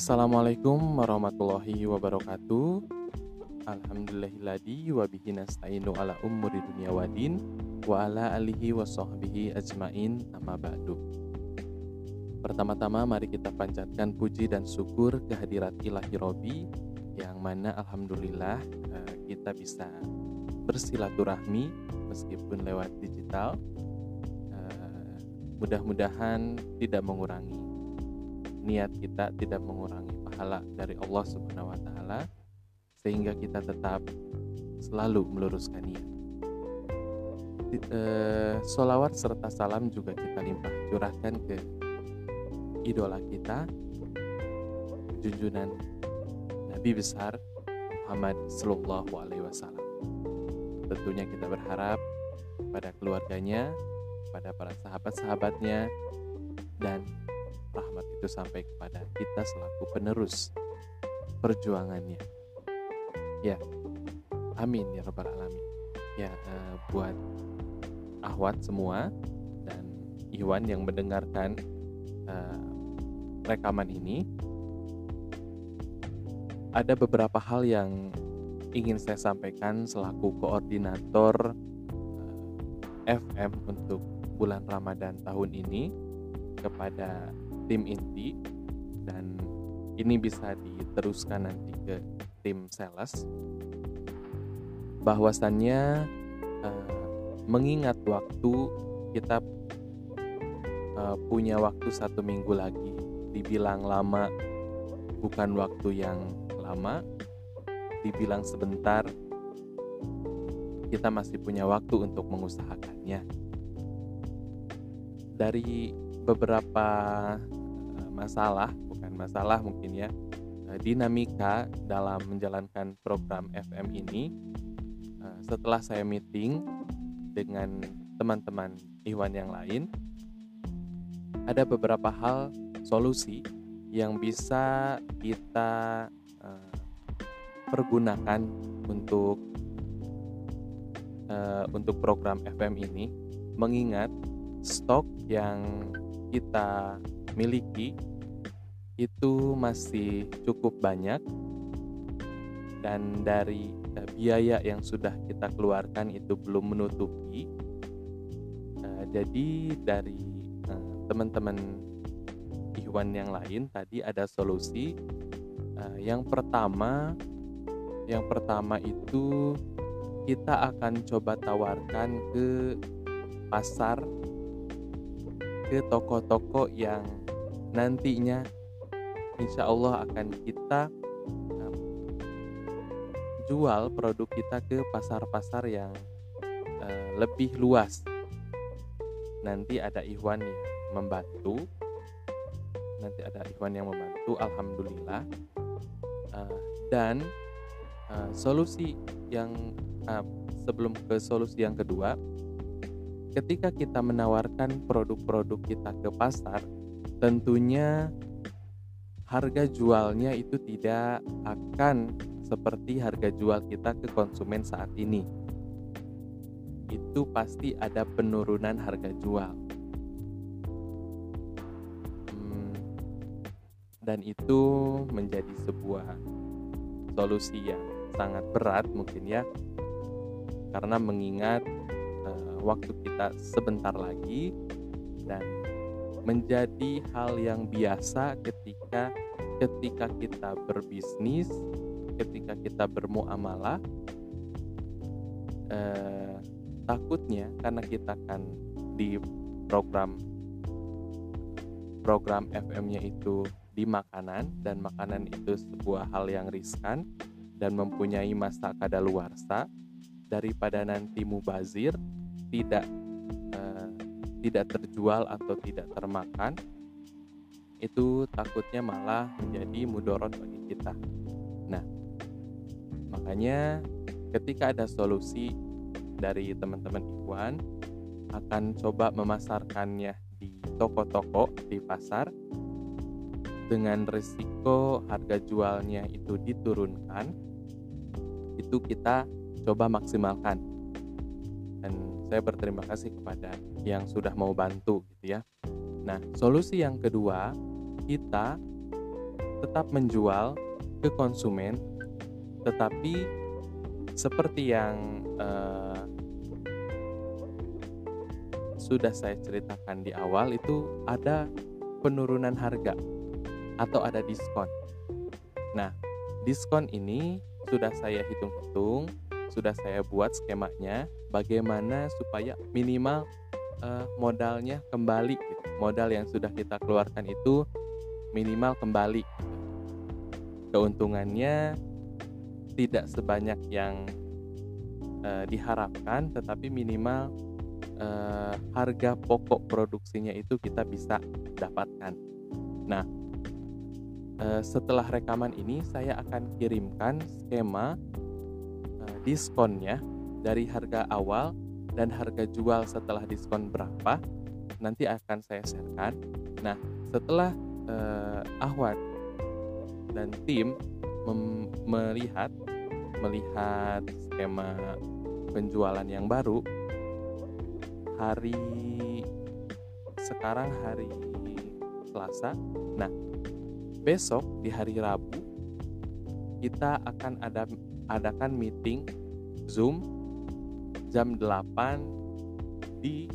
Assalamualaikum warahmatullahi wabarakatuh. Alhamdulillahilladzi wa bihi nasta'inu ala umuri dunya wadin wa ala alihi wa sahbihi ajmain amma ba'du. Pertama-tama mari kita panjatkan puji dan syukur kehadirat ilahi Robi yang mana alhamdulillah eh, kita bisa bersilaturahmi meskipun lewat digital. Eh, mudah-mudahan tidak mengurangi niat kita tidak mengurangi pahala dari Allah Subhanahu wa taala sehingga kita tetap selalu meluruskan niat. Eh, solawat serta salam juga kita limpah curahkan ke idola kita, junjunan Nabi besar Muhammad Sallallahu Alaihi Wasallam. Tentunya kita berharap pada keluarganya, pada para sahabat-sahabatnya, dan rahmat itu sampai kepada kita selaku penerus perjuangannya. Ya, amin ya robbal alamin. Ya, uh, buat ahwat semua dan Iwan yang mendengarkan uh, rekaman ini, ada beberapa hal yang ingin saya sampaikan selaku koordinator eh, FM untuk bulan Ramadan tahun ini kepada tim inti dan ini bisa diteruskan nanti ke tim sales. Bahwasannya uh, mengingat waktu kita uh, punya waktu satu minggu lagi. Dibilang lama bukan waktu yang lama. Dibilang sebentar kita masih punya waktu untuk mengusahakannya. Dari beberapa masalah bukan masalah mungkin ya Eh, dinamika dalam menjalankan program FM ini. Eh, setelah saya meeting dengan teman-teman Iwan yang lain ada beberapa hal solusi yang bisa kita uh, pergunakan untuk untuk program FM ini mengingat stok yang kita miliki itu masih cukup banyak dan dari uh, biaya yang sudah kita keluarkan itu belum menutupi. Uh, jadi dari uh, teman-teman Iwan yang lain tadi ada solusi. Yang pertama, yang pertama itu kita akan coba tawarkan ke pasar, ke toko-toko yang nantinya insya Allah akan kita um, jual produk kita ke pasar-pasar yang uh, lebih luas. Nanti ada Ikhwan yang membantu. Nanti ada Ikhwan yang membantu. Alhamdulillah. Uh, dan uh, solusi yang uh, sebelum ke solusi yang kedua, ketika kita menawarkan produk-produk kita ke pasar, tentunya harga jualnya itu tidak akan seperti harga jual kita ke konsumen saat ini. Itu pasti ada penurunan harga jual. Hmm, dan itu menjadi sebuah solusi yang sangat berat mungkin ya. Karena mengingat uh, waktu kita sebentar lagi dan menjadi hal yang biasa ketika ketika kita berbisnis, ketika kita bermuamalah. Eh, takutnya karena kita kan di program program FM-nya itu di makanan dan makanan itu sebuah hal yang riskan dan mempunyai masa kadaluarsa daripada nanti mubazir tidak tidak terjual atau tidak termakan itu takutnya malah menjadi mudorot bagi kita. Nah, makanya ketika ada solusi dari teman-teman Ikhwan akan coba memasarkannya di toko-toko di pasar dengan risiko harga jualnya itu diturunkan itu kita coba maksimalkan dan saya berterima kasih kepada yang sudah mau bantu gitu ya. Nah, solusi yang kedua kita tetap menjual ke konsumen, tetapi seperti yang uh, sudah saya ceritakan di awal itu ada penurunan harga atau ada diskon. Nah, diskon ini sudah saya hitung-hitung, sudah saya buat skemanya bagaimana supaya minimal uh, modalnya kembali gitu. Modal yang sudah kita keluarkan itu minimal kembali. Keuntungannya tidak sebanyak yang uh, diharapkan tetapi minimal uh, harga pokok produksinya itu kita bisa dapatkan. Nah, setelah rekaman ini saya akan kirimkan skema diskonnya dari harga awal dan harga jual setelah diskon berapa nanti akan saya sharekan. Nah, setelah uh, Ahwat dan tim melihat melihat skema penjualan yang baru hari sekarang hari Selasa. Nah, besok di hari Rabu kita akan ada adakan meeting Zoom jam 8 di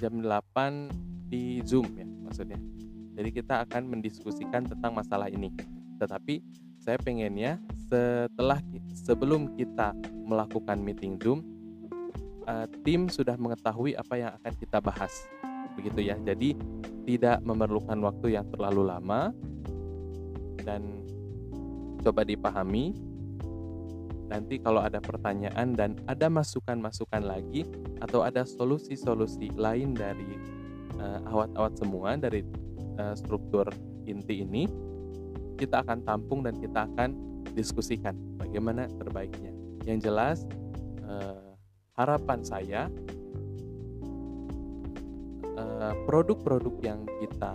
jam 8 di Zoom ya maksudnya. Jadi kita akan mendiskusikan tentang masalah ini. Tetapi saya pengennya setelah sebelum kita melakukan meeting Zoom uh, tim sudah mengetahui apa yang akan kita bahas. Begitu ya. Jadi tidak memerlukan waktu yang terlalu lama dan coba dipahami nanti kalau ada pertanyaan dan ada masukan-masukan lagi atau ada solusi-solusi lain dari uh, awat-awat semua dari uh, struktur inti ini kita akan tampung dan kita akan diskusikan bagaimana terbaiknya. Yang jelas uh, harapan saya produk-produk uh, yang kita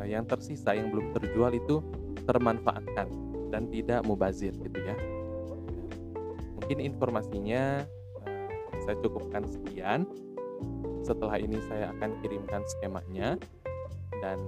uh, yang tersisa yang belum terjual itu termanfaatkan dan tidak mubazir gitu ya mungkin informasinya uh, saya cukupkan sekian. Setelah ini saya akan kirimkan skemanya. Dan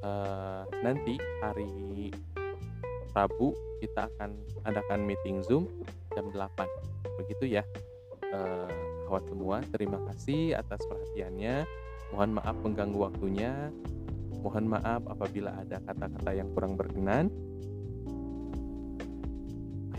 uh, nanti hari Rabu kita akan adakan meeting Zoom jam 8 begitu ya uh, awat semua. Terima kasih atas perhatiannya. Mohon maaf mengganggu waktunya. Mohon maaf apabila ada kata-kata yang kurang berkenan